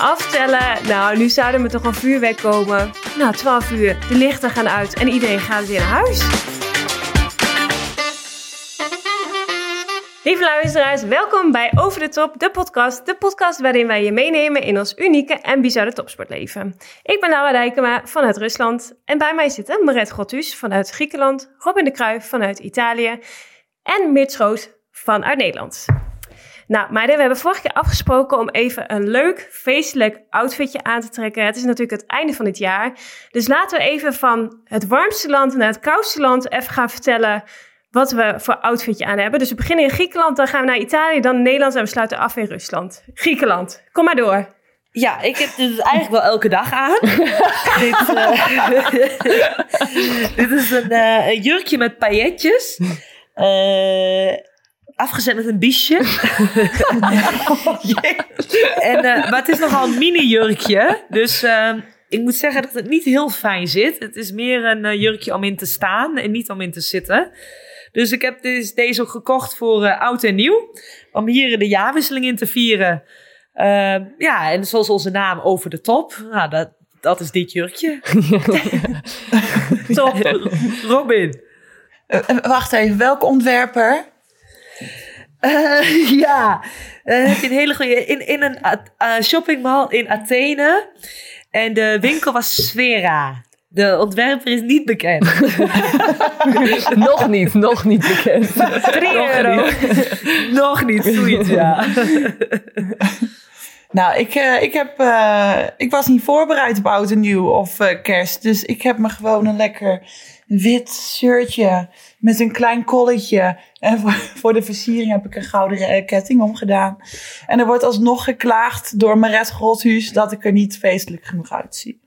Aftellen. Nou, nu zou er me toch een vuurwerk komen. Nou, 12 uur. De lichten gaan uit en iedereen gaat weer naar huis. Lieve luisteraars, welkom bij Over de Top, de podcast. De podcast waarin wij je meenemen in ons unieke en bizarre topsportleven. Ik ben Laura Dijkema vanuit Rusland. En bij mij zitten Maret Gottus vanuit Griekenland, Robin de Kruijf vanuit Italië en Meert Schoot vanuit Nederland. Nou, meiden, we hebben vorige keer afgesproken om even een leuk, feestelijk outfitje aan te trekken. Het is natuurlijk het einde van dit jaar. Dus laten we even van het warmste land naar het koudste land even gaan vertellen wat we voor outfitje aan hebben. Dus we beginnen in Griekenland, dan gaan we naar Italië, dan Nederland en we sluiten af in Rusland. Griekenland, kom maar door. Ja, ik heb dit eigenlijk wel elke dag aan. dit, uh, dit, is een, uh, een, jurkje met pailletjes. Uh, afgezet met een biesje. en, maar het is nogal een mini-jurkje. Dus ehm, ik moet zeggen dat het niet heel fijn zit. Het is meer een jurkje om in te staan en niet om in te zitten. Dus ik heb dus deze ook gekocht voor uh, oud en nieuw. Om hier de jaarwisseling in te vieren. Uh, ja, en zoals onze naam over de top. Nou, dat, dat is dit jurkje. top. Robin. Uh, wacht even, welke ontwerper? ja, heb je een hele goede. In, in een shoppingmall in Athene. En de winkel was Sfera. De ontwerper is niet bekend. nog niet, nog niet bekend. 3 euro. nog niet, zoiets, ja. Nou, ik, uh, ik, heb, uh, ik was niet voorbereid op oud en nieuw of uh, kerst. Dus ik heb me gewoon een lekker wit shirtje met een klein kolletje. En voor, voor de versiering heb ik een gouden ketting omgedaan. En er wordt alsnog geklaagd door Maret Grothuus dat ik er niet feestelijk genoeg uitzie.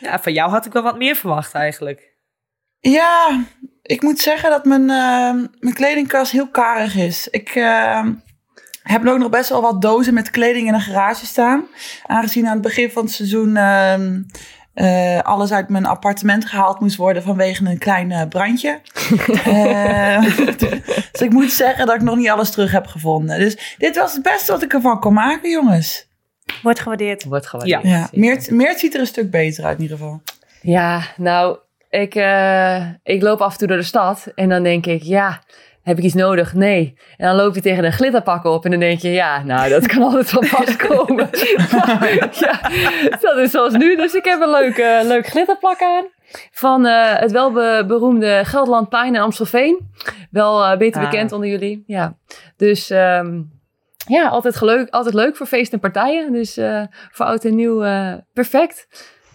Ja, van jou had ik wel wat meer verwacht eigenlijk. Ja, ik moet zeggen dat mijn, uh, mijn kledingkast heel karig is. Ik uh, heb ook nog best wel wat dozen met kleding in een garage staan. Aangezien aan het begin van het seizoen uh, alles uit mijn appartement gehaald moest worden vanwege een klein brandje. dus ik moet zeggen dat ik nog niet alles terug heb gevonden. Dus dit was het beste wat ik ervan kon maken, jongens. Wordt gewaardeerd. Wordt gewaardeerd. Ja, ja. Meert, Meert ziet er een stuk beter uit in ieder geval. Ja, nou, ik, uh, ik loop af en toe door de stad en dan denk ik, ja, heb ik iets nodig? Nee. En dan loop je tegen een glitterpak op en dan denk je, ja, nou, dat kan altijd wel vastkomen. ja, dat is zoals nu. Dus ik heb een leuk, uh, leuk glitterplak aan. Van uh, het welberoemde Gelderland Pijn in Amstelveen. Wel beter ah. bekend onder jullie. Ja. Dus um, ja, altijd, leuk, altijd leuk voor feesten en partijen. Dus uh, voor oud en nieuw uh, perfect.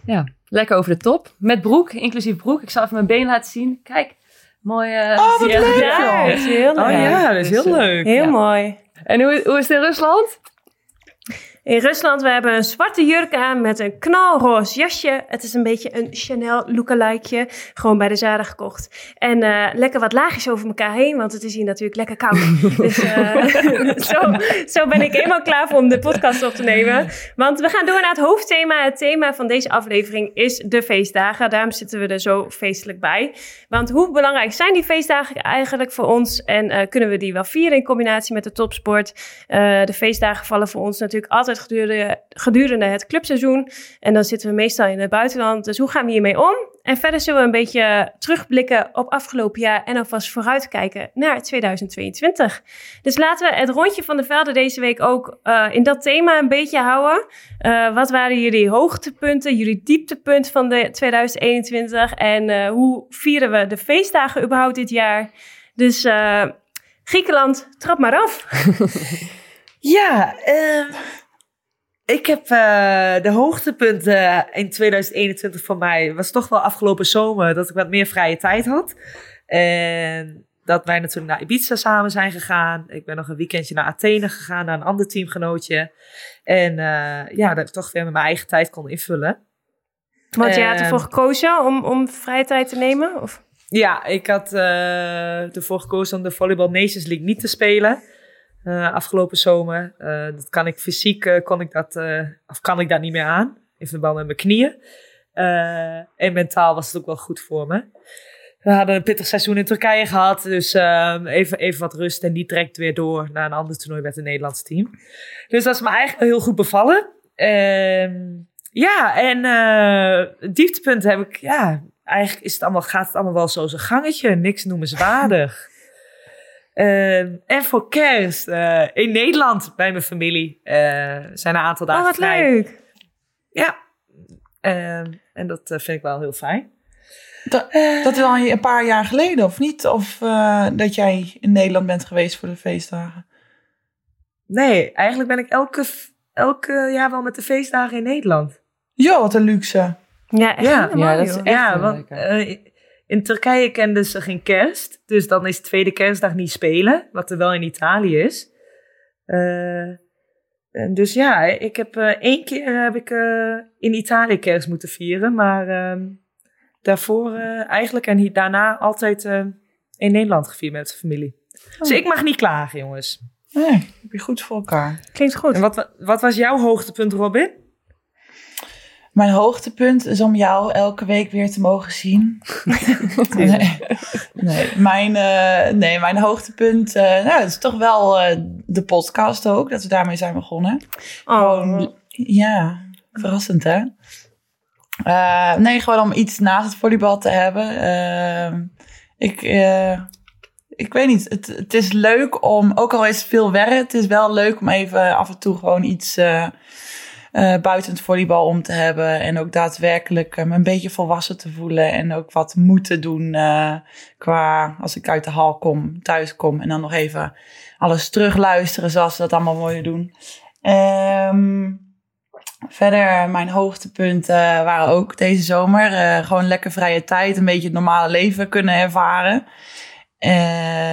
Ja, lekker over de top. Met broek, inclusief broek. Ik zal even mijn been laten zien. Kijk, mooi. Uh, oh, wat leuk! Ja, dat is heel leuk. Oh ja, dat is heel dus, leuk. Heel mooi. En hoe, hoe is het in Rusland? In Rusland, we hebben een zwarte jurk aan met een knalroze jasje. Het is een beetje een Chanel lookalikeje. Gewoon bij de Zara gekocht. En uh, lekker wat laagjes over elkaar heen, want het is hier natuurlijk lekker koud. dus uh, zo, zo ben ik helemaal klaar voor om de podcast op te nemen. Want we gaan door naar het hoofdthema. Het thema van deze aflevering is de feestdagen. Daarom zitten we er zo feestelijk bij. Want hoe belangrijk zijn die feestdagen eigenlijk voor ons? En uh, kunnen we die wel vieren in combinatie met de topsport? de feestdagen vallen voor ons natuurlijk altijd gedurende, gedurende het clubseizoen. En dan zitten we meestal in het buitenland. Dus hoe gaan we hiermee om? En verder zullen we een beetje terugblikken op afgelopen jaar en alvast vooruitkijken naar 2022. Dus laten we het rondje van de velden deze week ook uh, in dat thema een beetje houden. Uh, wat waren jullie hoogtepunten, jullie dieptepunt van de 2021 en uh, hoe vieren we de feestdagen überhaupt dit jaar? Dus Griekenland, trap maar af. ja, uh, ik heb uh, de hoogtepunten in 2021 voor mij was toch wel afgelopen zomer dat ik wat meer vrije tijd had. En dat wij natuurlijk naar Ibiza samen zijn gegaan. Ik ben nog een weekendje naar Athene gegaan, naar een ander teamgenootje. En uh, ja, dat ik toch weer met mijn eigen tijd kon invullen. Want je had ervoor gekozen om, om vrije tijd te nemen? Of? Ja, ik had uh, ervoor gekozen om de Volleyball Nations League niet te spelen. Uh, afgelopen zomer. dat kan ik fysiek, kon ik dat, of kan ik dat niet meer aan. In verband met mijn knieën. en mentaal was het ook wel goed voor me. We hadden een pittig seizoen in Turkije gehad. Dus uh, even, even wat rust en niet direct weer door naar een ander toernooi met het Nederlandse team. Dus dat is me eigenlijk heel goed bevallen. Uh, ja, en dieptepunt heb ik, ja, eigenlijk is het allemaal, gaat het allemaal wel zo zijn gangetje. Niks noemenswaardig. Ehm, en voor kerst uh, in Nederland bij mijn familie uh, zijn een aantal dagen Oh, wat leuk. Ja, ehm, en dat vind ik wel heel fijn. Dat, dat is al een paar jaar geleden, of niet? Of uh, dat jij in Nederland bent geweest voor de feestdagen? Nee, eigenlijk ben ik elke, elke jaar wel met de feestdagen in Nederland. Ja, wat een luxe. Ja, echt ja, helemaal, ja, dat is echt ja, want uh, in Turkije kenden ze geen kerst. Dus dan is de tweede kerstdag niet spelen. Wat er wel in Italië is. Uh, en dus ja, ik heb uh, één keer heb ik, in Italië kerst moeten vieren. Maar ehm, daarvoor eigenlijk en daarna altijd in Nederland gevierd met de familie. Oh. Dus ik mag niet klagen, jongens. Nee, heb je goed voor elkaar. Klinkt goed. En wat, wat was jouw hoogtepunt, Robin? Mijn hoogtepunt is om jou elke week weer te mogen zien. nee, nee, mijn, uh, nee, mijn hoogtepunt nou, dat is toch wel de podcast ook. Dat we daarmee zijn begonnen. Oh. Gewoon, ja, verrassend hè? Uh, nee, gewoon om iets naast het volleybal te hebben. Uh, ik, uh, ik weet niet, het, het is leuk om, ook al is het veel werk, het is wel leuk om even af en toe gewoon iets buiten het volleybal om te hebben. En ook daadwerkelijk me een beetje volwassen te voelen en ook wat moeten doen qua als ik uit de hal kom, thuis kom en dan nog even alles terugluisteren zoals ze dat allemaal mooi doen. Um, Verder, mijn hoogtepunten waren ook deze zomer. Uh, gewoon lekker vrije tijd, een beetje het normale leven kunnen ervaren.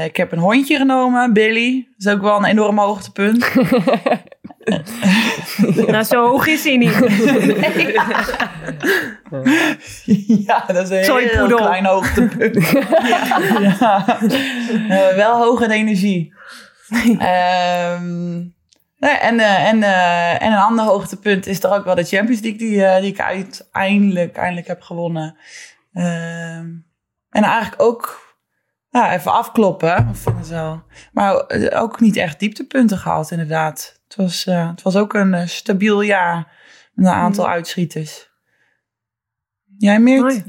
Ik heb een hondje genomen, Billy. Dat is ook wel een enorm hoogtepunt. nou, zo hoog is hij niet. nee. ja, dat is een Sorry, heel poedel. klein hoogtepunt. ja. Uh, wel hoog in energie. um, Nee, en, uh, en, uh, en een ander hoogtepunt is toch ook wel de Champions League die, die ik uiteindelijk eindelijk heb gewonnen. Ehm, en eigenlijk ook ja, even afkloppen. Of zo. Maar ook niet echt dieptepunten gehad inderdaad. Het was, het was ook een stabiel jaar met een aantal mm. uitschieters. Jij Meert?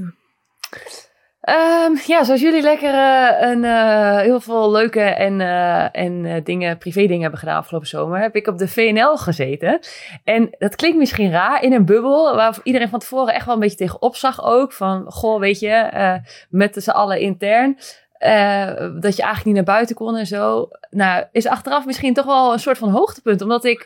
Um, ja, zoals jullie lekker uh, een, uh, heel veel leuke en, uh, en dingen, privé dingen hebben gedaan afgelopen zomer, heb ik op de VNL gezeten. En dat klinkt misschien raar in een bubbel, waar iedereen van tevoren echt wel een beetje tegen opzag ook. Van, goh, weet je, met z'n allen intern. Uh, dat je eigenlijk niet naar buiten kon en zo. Nou, is achteraf misschien toch wel een soort van hoogtepunt. Omdat ik,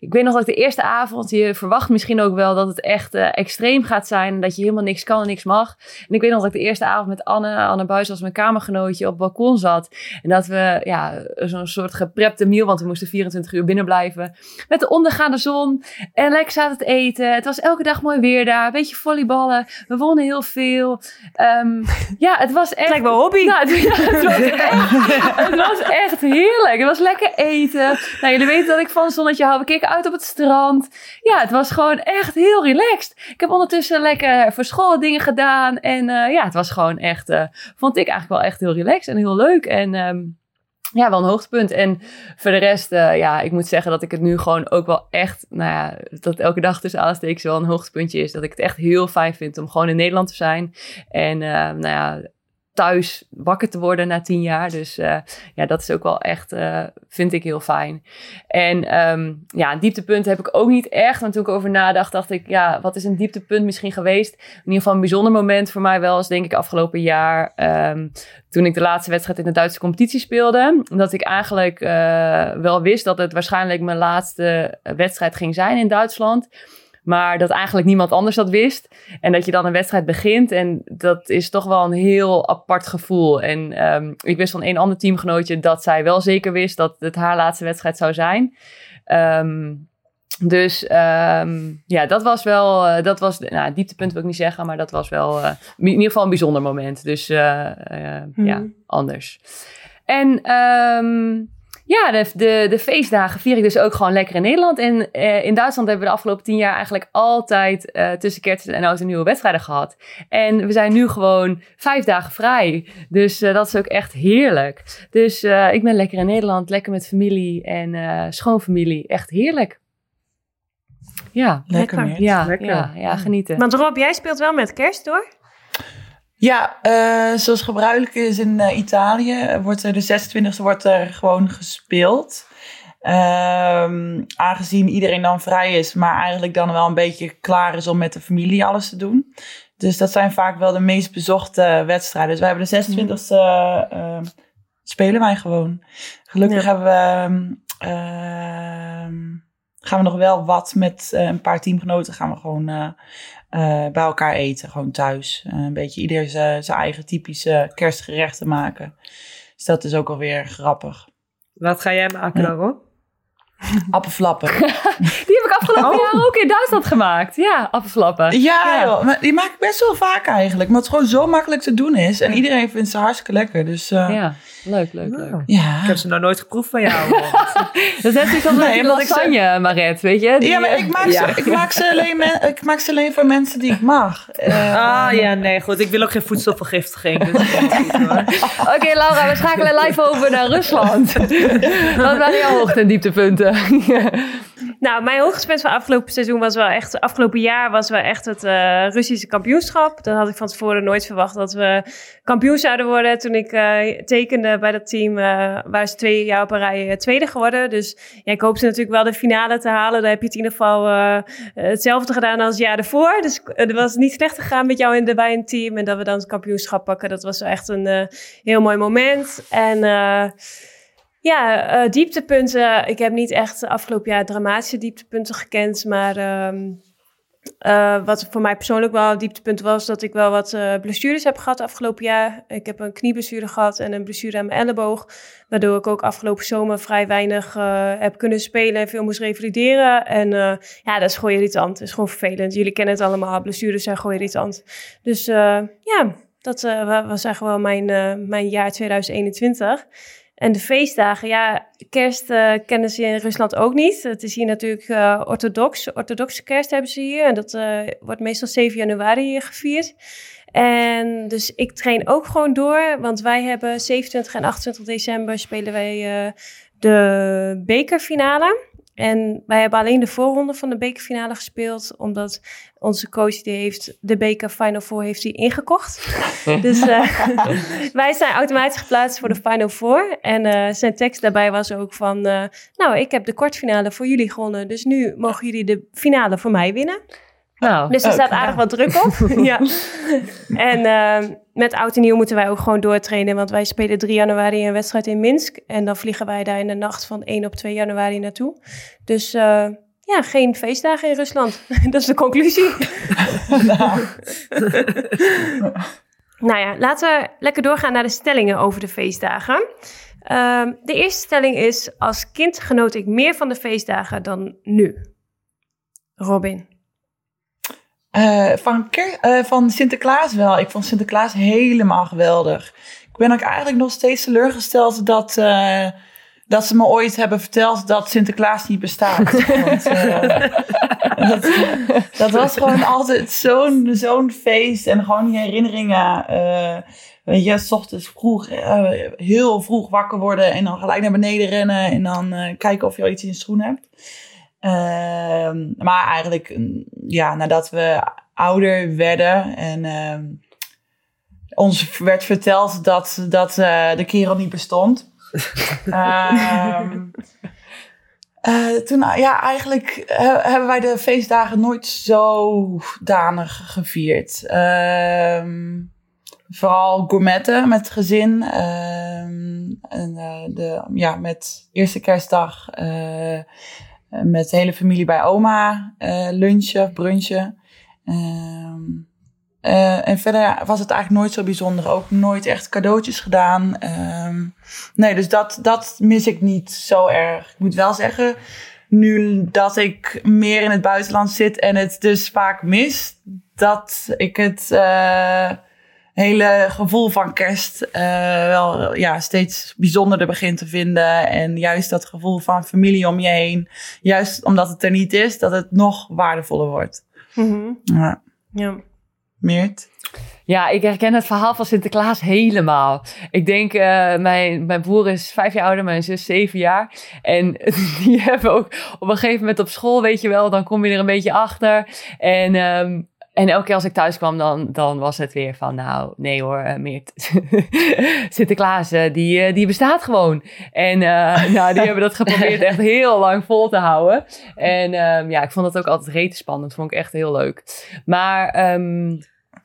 ik weet nog dat ik de eerste avond, je verwacht misschien ook wel dat het echt uh, extreem gaat zijn. Dat je helemaal niks kan en niks mag. En ik weet nog dat ik de eerste avond met Anne, Anne Buis als mijn kamergenootje op het balkon zat. En dat we, ja, zo'n soort geprepte meal, want we moesten 24 uur binnen blijven. Met de ondergaande zon en lekker zaten te eten. Het was elke dag mooi weer daar. Een beetje volleyballen. We wonnen heel veel. Um, ja, het was echt... Het lijkt wel hobby. Nou, ja, het, was echt, het was echt heerlijk. Het was lekker eten. Nou, jullie weten dat ik van zonnetje hou. We keken uit op het strand. Ja, het was gewoon echt heel relaxed. Ik heb ondertussen lekker voor school dingen gedaan. En uh, ja, het was gewoon echt, uh, vond ik eigenlijk wel echt heel relaxed en heel leuk. En um, ja, wel een hoogtepunt. En voor de rest, uh, ja, ik moet zeggen dat ik het nu gewoon ook wel echt, nou ja, dat elke dag tussen aanstekens wel een hoogtepuntje is. Dat ik het echt heel fijn vind om gewoon in Nederland te zijn. En nou ja, thuis wakker te worden na tien jaar. Dus uh, ja, dat is ook wel echt, uh, vind ik heel fijn. En um, ja, een dieptepunt heb ik ook niet echt. Want toen ik over nadacht, dacht ik, ja, wat is een dieptepunt misschien geweest? In ieder geval een bijzonder moment voor mij wel is denk ik afgelopen jaar. Um, toen ik de laatste wedstrijd in de Duitse competitie speelde. Dat ik eigenlijk uh, wel wist dat het waarschijnlijk mijn laatste wedstrijd ging zijn in Duitsland. Maar dat eigenlijk niemand anders dat wist. En dat je dan een wedstrijd begint. En dat is toch wel een heel apart gevoel. En ehm, ik wist van een ander teamgenootje dat zij wel zeker wist dat het haar laatste wedstrijd zou zijn. Ehm, dus ehm, ja, dat was wel, uh, dat was, nou, dieptepunt wil ik niet zeggen, maar dat was wel uh, in ieder geval een bijzonder moment. Dus uh, hmm. ja, anders. En um, ja, de, de, de, feestdagen vier ik dus ook gewoon lekker in Nederland. En in Duitsland hebben we de afgelopen tien jaar eigenlijk altijd tussen kerst en oud en nieuwe wedstrijden gehad. En we zijn nu gewoon vijf dagen vrij. Dus dat is ook echt heerlijk. Dus ik ben lekker in Nederland, lekker met familie en schoonfamilie. Echt heerlijk. Ja, lekker. Ja, lekker. Ja, ja, genieten. Want Rob, jij speelt wel met kerst door? Ja, uh, zoals gebruikelijk is in uh, Italië, wordt er de 26e wordt er gewoon gespeeld. Um, aangezien iedereen dan vrij is, maar eigenlijk dan wel een beetje klaar is om met de familie alles te doen. Dus dat zijn vaak wel de meest bezochte wedstrijden. Dus wij hebben de 26e uh, spelen wij gewoon. Gelukkig hebben we gaan we nog wel wat met een paar teamgenoten. Gaan we gewoon bij elkaar eten. Gewoon thuis. een beetje ieder zijn eigen typische kerstgerechten maken. Dus dat is ook alweer grappig. Wat ga jij maken dan, hoor? Appelflappen. die heb ik afgelopen oh. jaar ook in Duitsland gemaakt. Ja, appelflappen. Ja, ja. maar die maak ik best wel vaak eigenlijk. Maar het gewoon zo makkelijk te doen is. En iedereen vindt ze hartstikke lekker. Dus, uh, ja, leuk, leuk, leuk. Ja. Ik heb ze nog nooit geproefd van jou. dat is net als nee, lasagne, ze... Maret, weet je? Die, ja, maar ik maak, ja. Ze, ik, maak ze alleen ik maak ze alleen voor mensen die ik mag. Uh, ah, ja, nee, goed. Ik wil ook geen voedselvergiftiging. Dus Oké, okay, Laura, we schakelen live over naar Rusland. Wat waren jouw hoogte- en dieptepunten? Nou, mijn hoogtepunt van afgelopen seizoen was wel echt... Afgelopen jaar was wel echt het uh, Russische kampioenschap. Dat had ik van tevoren nooit verwacht dat we kampioen zouden worden. Toen ik uh, tekende bij dat team, uh, waren ze twee jaar op een rij tweede geworden. Dus ja, ik hoopte natuurlijk wel de finale te halen. Daar heb je het in ieder geval hetzelfde gedaan als het jaar ervoor. Dus het was niet slecht gegaan met jou in de, bij een team. En dat we dan het kampioenschap pakken, dat was wel echt een heel mooi moment. En... Ja, uh, dieptepunten. Ik heb niet echt afgelopen jaar dramatische dieptepunten gekend. Maar um, uh, wat voor mij persoonlijk wel een dieptepunt was, dat ik wel wat uh, blessures heb gehad afgelopen jaar. Ik heb een knieblessure gehad en een blessure aan mijn elleboog. Waardoor ik ook afgelopen zomer vrij weinig heb kunnen spelen en veel moest revalideren. En ja, dat is gewoon irritant. Dat is gewoon vervelend. Jullie kennen het allemaal. Blessures zijn gewoon irritant. Dus ja, dat was eigenlijk wel mijn, mijn jaar 2021. En de feestdagen, ja, kerst uh, kennen ze in Rusland ook niet. Het is hier natuurlijk uh, orthodox. Orthodoxe kerst hebben ze hier. En dat uh, wordt meestal 7 januari gevierd. En dus ik train ook gewoon door. Want wij hebben 27 en 28 december spelen wij de bekerfinale. En wij hebben alleen de voorronde van de bekerfinale gespeeld, omdat onze coach die heeft de beker Final Four heeft hij ingekocht. dus uh, wij zijn automatisch geplaatst voor de Final Four. En uh, zijn tekst daarbij was ook van, uh, nou, ik heb de kwartfinale voor jullie gewonnen, dus nu mogen jullie de finale voor mij winnen. Nou, dus er staat aardig wat druk op. ja. En uh, met oud en nieuw moeten wij ook gewoon doortrainen. Want wij spelen 3 januari een wedstrijd in Minsk. En dan vliegen wij daar in de nacht van 1 op 2 januari naartoe. Dus uh, ja, geen feestdagen in Rusland. Dat is de conclusie. nou. nou ja, laten we lekker doorgaan naar de stellingen over de feestdagen. Uh, de eerste stelling is: Als kind genoot ik meer van de feestdagen dan nu. Robin. Uh, van, uh, van Sinterklaas wel. Ik vond Sinterklaas helemaal geweldig. Ik ben ook eigenlijk nog steeds teleurgesteld dat, uh, dat ze me ooit hebben verteld dat Sinterklaas niet bestaat. Want, dat, dat, was gewoon altijd zo'n zo'n feest en gewoon die herinneringen. weet je, s ochtends vroeg, heel vroeg wakker worden en dan gelijk naar beneden rennen en dan kijken of je al iets in je schoen hebt. Uh, maar eigenlijk, mm, ja, nadat we ouder werden en uh, ons werd verteld dat, dat uh, de kerel niet bestond. uh, toen, ja, eigenlijk hebben wij de feestdagen nooit zo danig gevierd. Ehm, vooral gourmetten met het gezin. en, de, ja, met eerste kerstdag eh, met de hele familie bij oma eh, lunchen, brunchen. Ehm, eh, en verder was het eigenlijk nooit zo bijzonder. Ook nooit echt cadeautjes gedaan. Ehm, nee, dus dat, dat mis ik niet zo erg. Ik moet wel zeggen, nu dat ik meer in het buitenland zit en het dus vaak mis, dat ik het eh, hele gevoel van kerst eh, wel ja, steeds bijzonderder begin te vinden. En juist dat gevoel van familie om je heen, juist omdat het er niet is, dat het nog waardevoller wordt. Mhm. Ja, Ja. Meert? Ja, ik herken het verhaal van Sinterklaas helemaal. Ik denk, eh, mijn, mijn broer is vijf jaar ouder, mijn zus zeven jaar. En die hebben ook op een gegeven moment op school, weet je wel, dan kom je er een beetje achter. En, ehm, en elke keer als ik thuis kwam, dan, dan was het weer van, nou, nee hoor, Meert. Sinterklaas, eh, die, eh, die bestaat gewoon. En eh, nou, die hebben dat geprobeerd echt heel lang vol te houden. En ehm, ja, ik vond dat ook altijd rete spannend. Vond ik echt heel leuk. Maar ehm,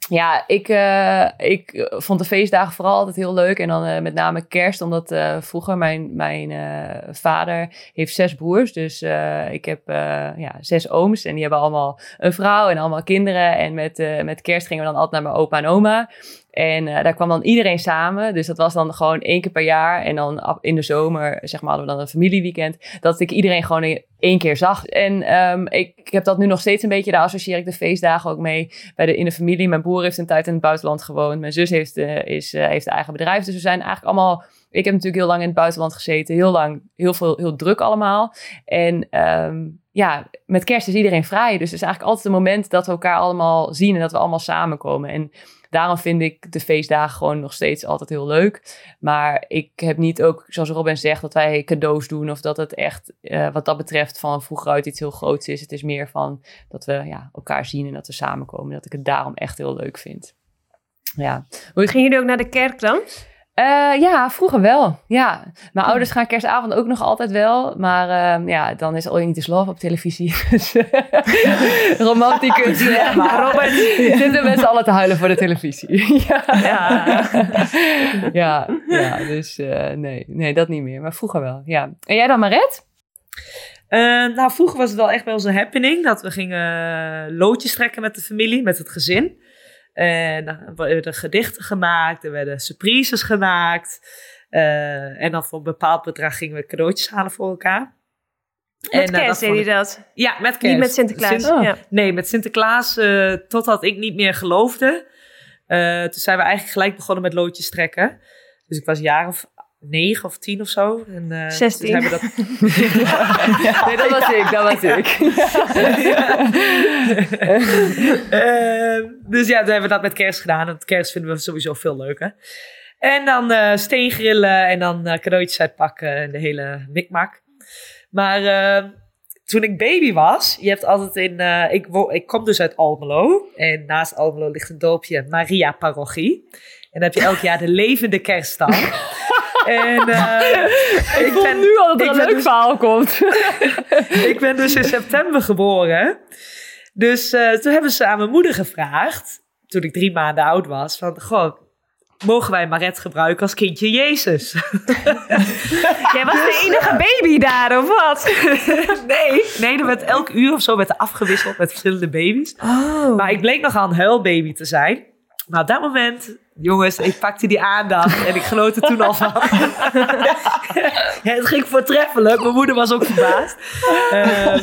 ja, ik, eh, ik vond de feestdagen vooral altijd heel leuk. En dan eh, met name kerst, omdat eh, vroeger mijn, mijn eh, vader heeft zes broers. Dus eh, ik heb eh, ja, zes ooms en die hebben allemaal een vrouw en allemaal kinderen. En met, eh, met kerst gingen we dan altijd naar mijn opa en oma. En eh, daar kwam dan iedereen samen. Dus dat was dan gewoon één keer per jaar. En dan in de zomer, zeg maar, hadden we dan een familieweekend. Dat ik iedereen gewoon één keer zag. En ehm, ik, ik heb dat nu nog steeds een beetje. Daar associeer ik de feestdagen ook mee. Bij de, in de familie. Mijn broer heeft een tijd in het buitenland gewoond. Mijn zus heeft, eh, is, eh, heeft een eigen bedrijf. Dus we zijn eigenlijk allemaal... Ik heb natuurlijk heel lang in het buitenland gezeten. Heel lang, heel veel, heel druk allemaal. En ehm, ja, met kerst is iedereen vrij. Dus het is eigenlijk altijd een moment dat we elkaar allemaal zien. En dat we allemaal samenkomen. En daarom vind ik de feestdagen gewoon nog steeds altijd heel leuk. Maar ik heb niet ook, zoals Robin zegt, dat wij cadeaus doen. Of dat het echt, eh, wat dat betreft, van vroeger uit iets heel groots is. Het is meer van dat we ja, elkaar zien en dat we samenkomen. Dat ik het daarom echt heel leuk vind. Ja, Gingen jullie ook naar de kerk dan? Eh, ja, vroeger wel. Ja, mijn ouders gaan kerstavond ook nog altijd wel. Maar ehm, ja, dan is All You Need Is Love op televisie. Dus, Romanticus. Ja, maar Robert zitten met z'n allen te huilen voor de televisie. ja. Ja. ja, dus eh, nee, nee, dat niet meer. Maar vroeger wel, ja. En jij dan, Maret? Eh, nou, vroeger was het wel echt bij ons een happening dat we gingen loodjes trekken met de familie, met het gezin. En dan werden gedichten gemaakt, er werden surprises gemaakt. Eh, en dan voor een bepaald bedrag gingen we cadeautjes halen voor elkaar. Met En, eh, kerst deed je dat? Ja, met kerst. Niet met Sinterklaas. Sint- ja. Nee, met Sinterklaas, eh, totdat ik niet meer geloofde. Eh, toen zijn we eigenlijk gelijk begonnen met loodjes trekken. Dus ik was een jaar of negen of tien of zo. En, eh, toen 16. hebben we dat... Nee, dat was ik, dat was ik. Ehm, dus ja, toen hebben we dat met kerst gedaan. En kerst vinden we sowieso veel leuker. En dan eh steengrillen en dan eh, cadeautjes uitpakken en de hele mikmak. Maar eh, toen ik baby was, je hebt altijd in... eh, ik, kom dus uit Almelo. En naast Almelo ligt een dorpje Maria Parochie. En dan heb je elk jaar de levende kerststam. En eh, Ik voel ben- nu al dat er ik een leuk dus- verhaal komt. ik ben dus in september geboren. Dus eh, toen hebben ze aan mijn moeder gevraagd, toen ik drie maanden oud was, van, goh, mogen wij Maret gebruiken als kindje Jezus? Jij was de enige baby daar, of wat? nee, nee, er werd elk uur of zo werd er afgewisseld met verschillende baby's. Oh. Maar ik bleek nogal een huilbaby te zijn. Maar op dat moment, jongens, ik pakte die aandacht en ik genoot er toen al van. ja, het ging voortreffelijk. Mijn moeder was ook verbaasd. Eh,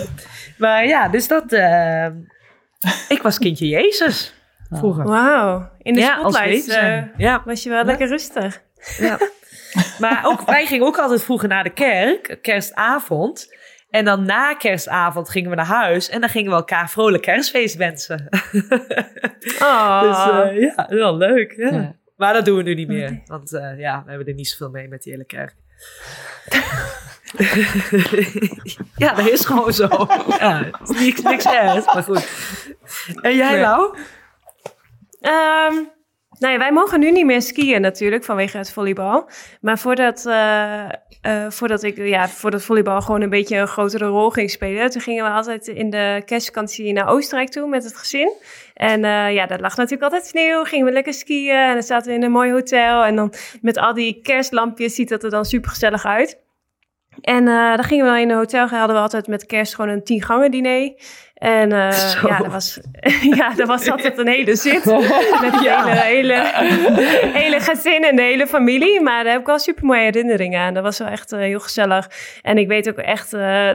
maar ja, dus dat... eh, ik was kindje Jezus vroeger. Wauw. In de ja, spotlight eh, ja, was je wel lekker rustig. ja. Maar ook, wij gingen ook altijd vroeger naar de kerk, kerstavond. En dan na kerstavond gingen we naar huis en dan gingen we elkaar vrolijk kerstfeest wensen. Oh. Dus eh, ja, wel leuk. Ja. Ja. Maar dat doen we nu niet meer. Want eh, ja, we hebben er niet zoveel mee met die hele kerk. ja, dat is gewoon zo. Ja, het is niks, niks ergs, maar goed. En jij. Lau? Nou ja, wij mogen nu niet meer skiën natuurlijk vanwege het volleybal. Maar voordat, eh, eh, voordat, ik, ja, voordat volleybal gewoon een beetje een grotere rol ging spelen, toen gingen we altijd in de kerstvakantie naar Oostenrijk toe met het gezin. En eh, ja, dat lag natuurlijk altijd sneeuw. Gingen we lekker skiën en dan zaten we in een mooi hotel. En dan met al die kerstlampjes ziet dat er dan super gezellig uit. En eh, dan gingen we in een hotel, hadden we altijd met kerst gewoon een tien gangen diner. En eh, Zo. ja, dat was, ja, dat was altijd een hele zit. Met een hele, hele, hele gezin en de hele familie. Maar daar heb ik wel super mooie herinneringen aan. Dat was wel echt eh, heel gezellig. En ik weet ook echt, eh,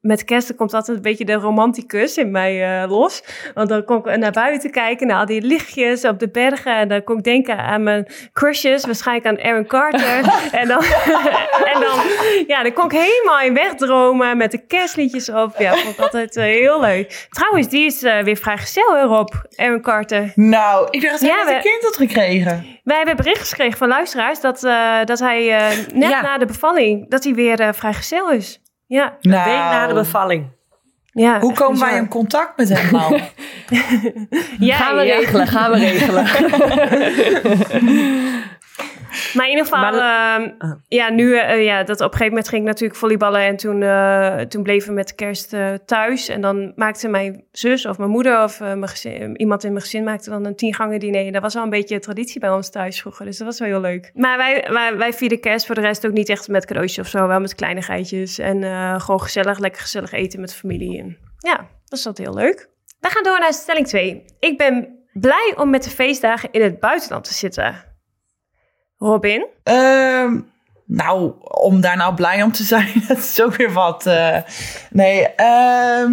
met kerst komt altijd een beetje de romanticus in mij eh, los. Want dan kon ik naar buiten kijken, naar al die lichtjes op de bergen. En dan kon ik denken aan mijn crushes, waarschijnlijk aan Aaron Carter. en, dan, en dan, ja, dan kon ik helemaal in wegdromen met de kerstliedjes op. Ja, vond ik altijd eh, heel leuk. Trouwens, die is eh, weer vrijgezel, hè, Rob? Aaron Carter. Nou, ik dacht dat hij Ja, een kind had gekregen. Wij hebben bericht gekregen van luisteraars dat, eh, dat hij eh, net Ja. na de bevalling, dat hij weer eh, vrijgezel is. Ja, Een Nou, week na de bevalling. ja. Hoe komen wij in contact met hem nou? Ja, gaan we ja. regelen, gaan we regelen. Maar in ieder geval, Maar ehm, Ah. ja, nu, eh, ja, dat op een gegeven moment ging ik natuurlijk volleyballen en toen, eh, toen bleven we met de kerst eh, thuis. En dan maakte mijn zus of mijn moeder of eh, mijn gezin, iemand in mijn gezin maakte dan een tien gangen diner. Dat was al een beetje traditie bij ons thuis vroeger, dus dat was wel heel leuk. Maar wij, wij, wij vierden kerst voor de rest ook niet echt met cadeautjes of zo, wel met kleinigheidjes. En eh, gewoon gezellig, lekker gezellig eten met familie. En ja, dat is altijd heel leuk. We gaan door naar stelling 2. Ik ben blij om met de feestdagen in het buitenland te zitten. Robin? Ehm, nou, om daar nou blij om te zijn, dat is ook weer wat. eh. nee, ehm,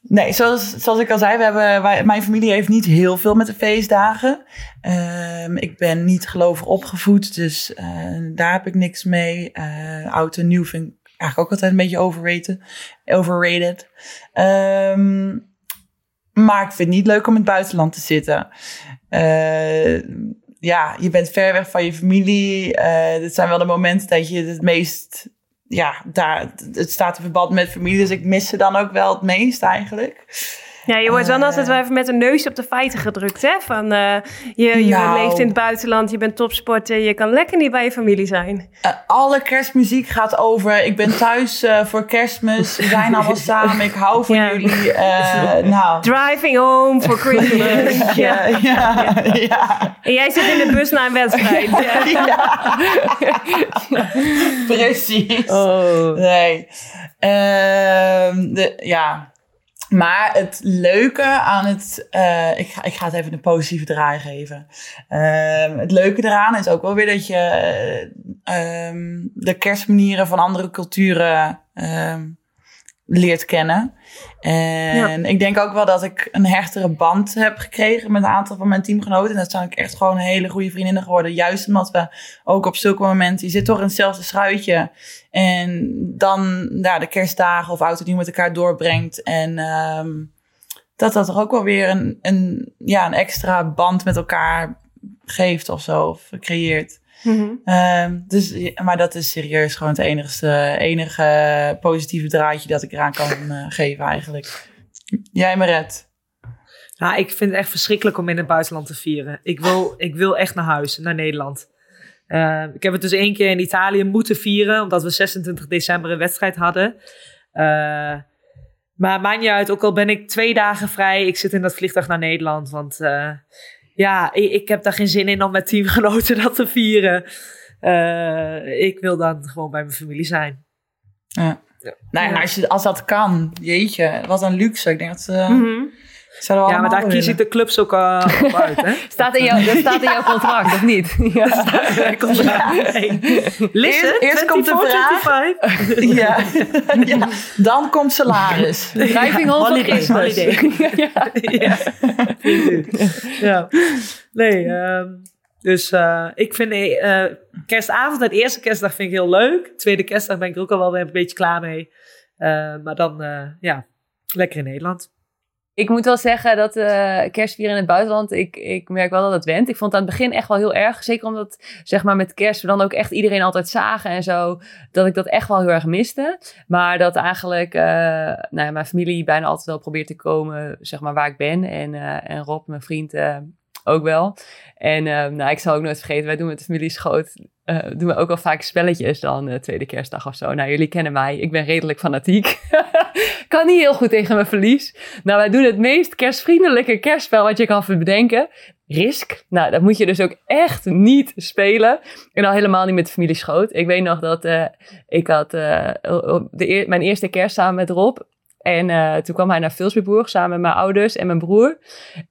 nee zoals, zoals ik al zei, we hebben, mijn familie heeft niet heel veel met de feestdagen. Ehm, ik ben niet gelovig opgevoed, dus eh, daar heb ik niks mee. Eh, oud en nieuw vind ik eigenlijk ook altijd een beetje overrated. overrated. Maar ik vind het niet leuk om in het buitenland te zitten. Eh, ja, je bent ver weg van je familie. Eh dit zijn wel de momenten dat je het meest... Ja, daar, het staat in verband met familie. Dus ik mis ze dan ook wel het meest eigenlijk. Ja, je wordt wel Eh. altijd wel even met een neus op de feiten gedrukt, hè? Van, eh, je je Nou. leeft in het buitenland, je bent topsporter, je kan lekker niet bij je familie zijn. Eh, alle kerstmuziek gaat over. Ik ben thuis voor kerstmis. We zijn allemaal samen. Ik hou van Ja. jullie. Nou. Driving home for Christmas. ja. Ja, ja, ja. En jij zit in de bus naar een wedstrijd. Precies. Oh. Nee. Ehm, de, ja. Maar het leuke aan het... eh, ik, ga, ik ga het even een positieve draai geven. Ehm, het leuke eraan is ook wel weer dat je eh, ehm, de kerstmanieren van andere culturen ehm, leert kennen. En ik denk ook wel dat ik een hechtere band heb gekregen met een aantal van mijn teamgenoten. En dat zijn ook echt gewoon hele goede vriendinnen geworden. Juist omdat we ook op zulke momenten, je zit toch in hetzelfde schuitje. En dan ja, de kerstdagen of oud en nieuw met elkaar doorbrengt. En ehm, dat dat er ook wel weer een, een, ja, een extra band met elkaar geeft of zo. Of creëert. Mhm. Ehm, dus, maar dat is serieus gewoon het enigste, enige positieve draadje dat ik eraan kan eh, geven eigenlijk. Jij Maret. Nou, ik vind het echt verschrikkelijk om in het buitenland te vieren. Ik wil, ik wil echt naar huis, naar Nederland. Eh, ik heb het dus één keer in Italië moeten vieren, omdat we 26 december een wedstrijd hadden. Eh, maar maakt niet uit, ook al ben ik twee dagen vrij, ik zit in dat vliegtuig naar Nederland. Want eh, ja, ik, ik heb daar geen zin in om met teamgenoten dat te vieren. Eh, ik wil dan gewoon bij mijn familie zijn. Ja. Nou ja, als, je, als dat kan, jeetje, wat een luxe. Ik denk dat eh Mhm. Ja, maar daar kies ik de clubs ook uh, op uit, hè? Staat in jouw, dat staat in jouw contract, of niet? Ja. Hij komt eraan. Nee. Listen, Eerst- eerst komt de 24, vraag. 25. Ja. ja, dan komt salaris. Driving home for Holiday, Christmas. holiday. ja. ja. ja. Nee, ehm, dus eh, ik vind eh, kerstavond en eerste kerstdag vind ik heel leuk. Tweede kerstdag ben ik er ook al wel weer een beetje klaar mee. Eh, maar dan, eh, ja, lekker in Nederland. Ik moet wel zeggen dat eh kerstvieren in het buitenland, ik, ik merk wel dat het went. Ik vond het aan het begin echt wel heel erg. Zeker omdat, zeg maar, met kerst we dan ook echt iedereen altijd zagen en zo. Dat ik dat echt wel heel erg miste. Maar dat eigenlijk, eh, nou mijn familie bijna altijd wel probeert te komen, zeg maar, waar ik ben. En, eh, en Rob, mijn vriend, ook wel. En nou, ik zal ook nooit vergeten, wij doen met de familie Schoot, eh, doen we ook wel vaak spelletjes dan de tweede kerstdag of zo. Nou, jullie kennen mij, ik ben redelijk fanatiek. kan niet heel goed tegen mijn verlies. Nou, wij doen het meest kerstvriendelijke kerstspel wat je kan bedenken. Risk. Nou, dat moet je dus ook echt niet spelen. En al helemaal niet met de familie Schoot. Ik weet nog dat uh, ik had uh, de mijn eerste kerst samen met Rob. En uh, toen kwam hij naar Vilsbiburg samen met mijn ouders en mijn broer.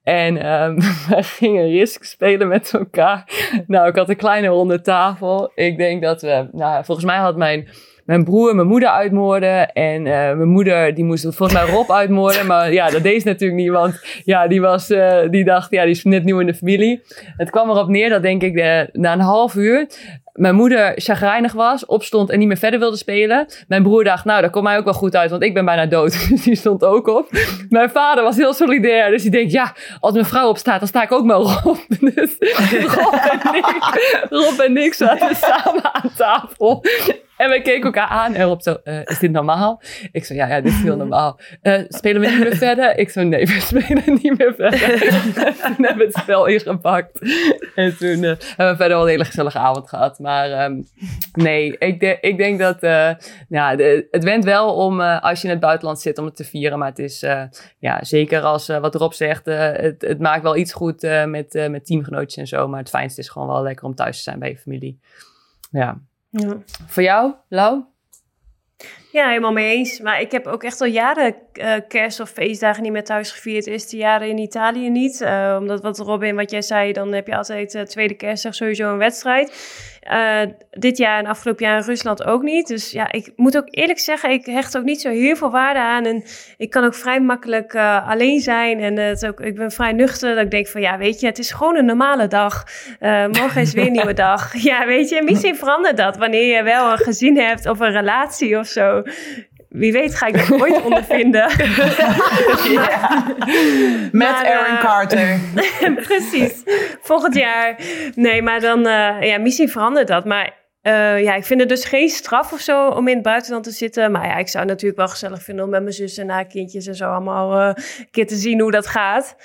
En um, we gingen Risk spelen met elkaar. Nou, ik had een kleine ronde tafel. Ik denk dat we, nou, volgens mij had mijn mijn broer mijn moeder uitmoorden. En uh, mijn moeder, die moest volgens mij Rob uitmoorden. Maar ja, dat deed ze natuurlijk niet. Want ja, die, was, uh, die dacht, ja, die is net nieuw in de familie. Het kwam erop neer dat denk ik de, na een half uur mijn moeder chagrijnig was, opstond en niet meer verder wilde spelen. Mijn broer dacht, nou, dat komt mij ook wel goed uit, want ik ben bijna dood. Dus die stond ook op. Mijn vader was heel solidair, dus die denkt, ja, als mijn vrouw opstaat, dan sta ik ook maar op. Dus Rob en ik, Rob en ik zaten samen aan tafel. En we keken elkaar aan en Rob zo, uh, is dit normaal? Ik zo, ja, ja, dit is heel normaal. Uh, spelen we niet meer verder? Ik zo, nee, we spelen niet meer verder. toen hebben we het spel ingepakt. En toen uh, hebben we verder wel een hele gezellige avond gehad. Maar um, nee, ik, ik denk dat, ja, het went wel om, als je in het buitenland zit, om het te vieren. Maar het is, ja, zeker als, wat Rob zegt, het, het maakt wel iets goed met, met teamgenootjes en zo. Maar het fijnste is gewoon wel lekker om thuis te zijn bij je familie. Ja. Ja. Voor jou, Lau? Ja, helemaal mee eens. Maar ik heb ook echt al jaren uh, kerst- of feestdagen niet meer thuis gevierd. De eerste jaren in Italië niet. Uh, omdat wat Robin, wat jij zei, dan heb je altijd uh, tweede kerstdag sowieso een wedstrijd. Dit jaar en afgelopen jaar in Rusland ook niet. Dus ja, ik moet ook eerlijk zeggen, ik hecht ook niet zo heel veel waarde aan. En ik kan ook vrij makkelijk alleen zijn. En het ook, ik ben vrij nuchter. Dat ik denk van ja, weet je, het is gewoon een normale dag. morgen is weer een nieuwe dag. Ja, weet je, misschien verandert dat wanneer je wel een gezin hebt of een relatie of zo wie weet ga ik dat ooit ondervinden. ja. Met maar, Aaron uh, Carter. precies. Volgend jaar. Nee, maar dan, uh, ja, misschien verandert dat. Maar uh, ja, ik vind het dus geen straf of zo om in het buitenland te zitten. Maar ja, ik zou het natuurlijk wel gezellig vinden om met mijn zus en haar kindjes en zo allemaal een keer te zien hoe dat gaat.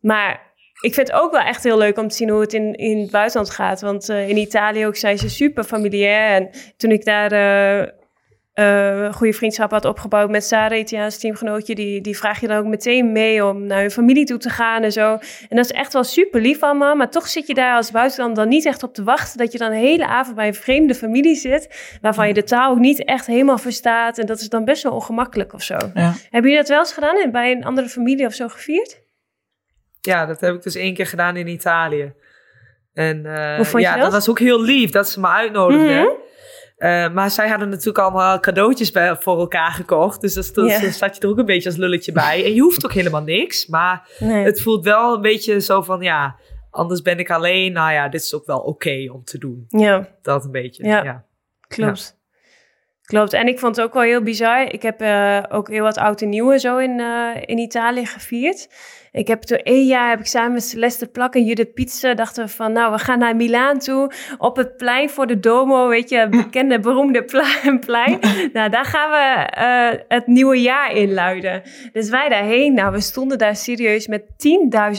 Maar ik vind het ook wel echt heel leuk om te zien hoe het in, in het buitenland gaat. Want in Italië ook zijn ze super familiair. En toen ik daar uh, goede vriendschap had opgebouwd met Sarah, Italiaans teamgenootje, die, die vraag je dan ook meteen mee om naar hun familie toe te gaan en zo. En dat is echt wel super lief allemaal, maar toch zit je daar als buitenland dan niet echt op te wachten dat je dan een hele avond bij een vreemde familie zit, waarvan je de taal ook niet echt helemaal verstaat. En dat is dan best wel ongemakkelijk of zo. Ja. Hebben jullie dat wel eens gedaan en bij een andere familie of zo gevierd? Ja, dat heb ik dus één keer gedaan in Italië. En uh, Hoe vond ja, je dat? dat? was ook heel lief dat ze me uitnodigden. Mm -hmm. Uh, maar zij hadden natuurlijk allemaal cadeautjes bij, voor elkaar gekocht. Dus dat, dat, yeah. zat je er ook een beetje als lulletje bij. En je hoeft ook helemaal niks. Maar nee. het voelt wel een beetje zo van, ja, anders ben ik alleen. Nou ja, dit is ook wel oké okay om te doen. Ja. Dat een beetje, ja. ja. Klopt. Ja. Klopt. En ik vond het ook wel heel bizar. Ik heb uh, ook heel wat oud en nieuwe zo in, uh, in Italië gevierd. Ik heb toen één jaar heb ik samen met Celeste Plak en Judith Pizza dachten we van nou we gaan naar Milaan toe op het plein voor de Domo, weet je, bekende beroemde plein. nou daar gaan we uh, het nieuwe jaar inluiden. Dus wij daarheen, nou we stonden daar serieus met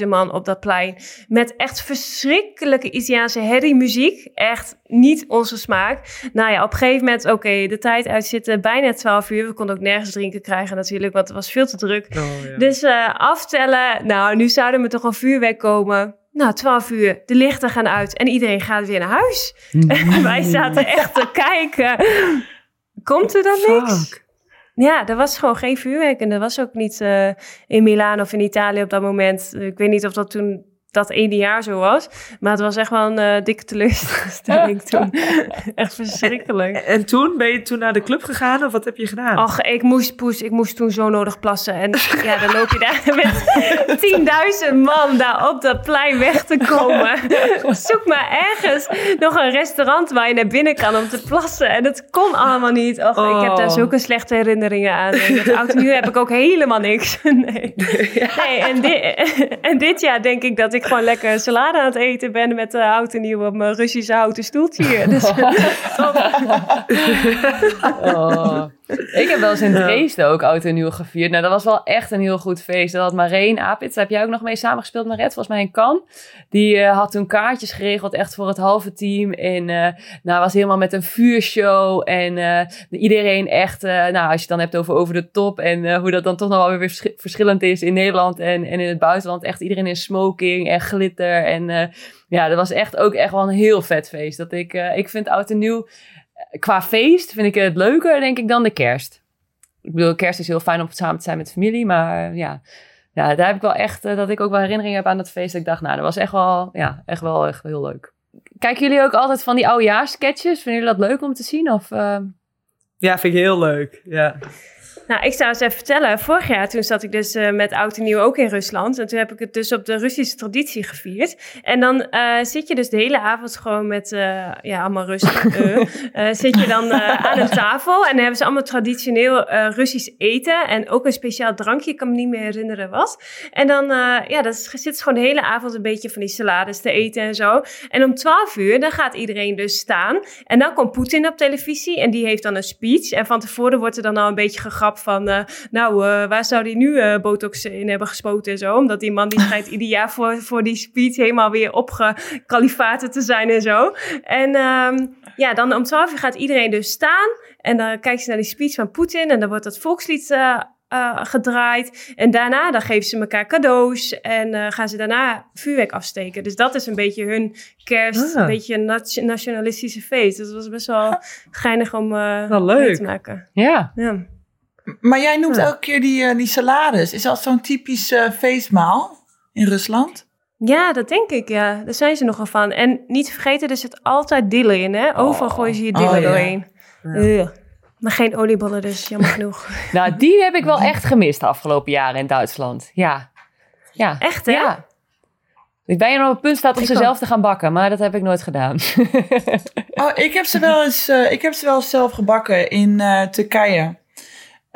10.000 man op dat plein met echt verschrikkelijke Italiaanse herriemuziek, echt niet onze smaak. Nou ja, op een gegeven moment, oké, okay, de tijd uitzitten, bijna 12 uur. We konden ook nergens drinken krijgen natuurlijk, want het was veel te druk. Oh, ja. Dus uh, aftellen, nou, nu zouden we toch een vuurwerk komen. Nou, 12 uur, de lichten gaan uit en iedereen gaat weer naar huis. En wij zaten echt te kijken. Komt er dan niks? Ja, er was gewoon geen vuurwerk. En er was ook niet uh, in Milaan of in Italië op dat moment. Ik weet niet of dat toen dat ene jaar zo was. Maar het was echt wel een uh, dikke teleurstelling toen. echt verschrikkelijk. En, en, toen? Ben je toen naar de club gegaan of wat heb je gedaan? Ach, ik moest poes. Ik moest toen zo nodig plassen. En ja, dan loop je daar met 10.000 man daar op dat plein weg te komen. Zoek maar ergens nog een restaurant waar je naar binnen kan om te plassen. En dat kon allemaal niet. Och, oh. ik heb daar zulke slechte herinneringen aan. En oud nu heb ik ook helemaal niks. nee. nee en, en dit jaar denk ik dat ik gewoon lekker salade aan het eten ben met de houten nieuw op mijn Russische houten stoeltje hier. Dus, oh. Ik heb wel eens in Dresden ook oud en nieuw gevierd. Nou, dat was wel echt een heel goed feest. Dat had Marijn Apits, daar heb jij ook nog mee samengespeeld, Maret, volgens mij in Cannes. Die eh, had toen kaartjes geregeld, echt voor het halve team. En uh, nou, was helemaal met een vuurshow. En uh, iedereen echt, nou, als je het dan hebt over over de top. En hoe dat dan toch nog wel weer vers verschillend is in Nederland en, en in het buitenland. Echt iedereen in smoking en glitter. En ja, dat was echt ook echt wel een heel vet feest. Dat ik, ik vind oud en nieuw qua feest vind ik het leuker, denk ik, dan de kerst. Ik bedoel, kerst is heel fijn om samen te zijn met familie, maar eh, ja, ja daar heb ik wel echt, uh, dat ik ook wel herinneringen heb aan dat feest. Dat ik dacht, nou, dat was echt wel, ja, echt wel echt heel leuk. Kijken jullie ook altijd van die oudejaarssketches? Vinden jullie dat leuk om te zien? Of, uh... Ja, vind ik heel leuk, ja. Nou, ik zou eens even vertellen. Vorig jaar toen zat ik dus uh, met oud en nieuw ook in Rusland. En toen heb ik het dus op de Russische traditie gevierd. En dan uh, zit je dus de hele avond gewoon met, uh, ja, allemaal rustig. zit je dan aan een tafel. En dan hebben ze allemaal traditioneel Russisch eten. En ook een speciaal drankje, ik kan me niet meer herinneren wat. En dan, ja, dan zit ze gewoon de hele avond een beetje van die salades te eten en zo. En om 12 uur, dan gaat iedereen dus staan. En dan komt Poetin op televisie. En die heeft dan een speech. En van tevoren wordt er dan al een beetje van, uh, nou, uh, waar zou die nu uh, botox in hebben gespoten en zo? Omdat die man die schijnt ieder jaar voor, voor die speech helemaal weer opgekalifaten te zijn en zo. En um, ja, dan om 12 uur gaat iedereen dus staan en dan kijkt ze naar die speech van Poetin en dan wordt dat volkslied uh, gedraaid. En daarna dan geven ze elkaar cadeaus en uh, gaan ze daarna vuurwerk afsteken. Dus dat is een beetje hun kerst, ah. een beetje een nationalistische feest. Dus dat was best wel geinig om uh, wel leuk. te maken. Ja. ja. Maar jij noemt elke keer die, uh, die salades. Is dat zo'n typisch uh, feestmaal in Rusland? Ja, dat denk ik, ja. Daar zijn ze nogal van. En niet vergeten, er zit altijd dillen in, hè? Overal oh. gooien ze je dillen oh, doorheen. Ja. Maar geen oliebollen dus, jammer genoeg. nou, die heb ik wel echt gemist de afgelopen jaren in Duitsland. Ja. ja. Echt, hè? Ja. Ik ben je nog op het punt staat om ik ze zelf te gaan bakken, maar dat heb ik nooit gedaan. oh, ik heb ze wel eens, uh, ik heb ze wel eens zelf gebakken in Turkije.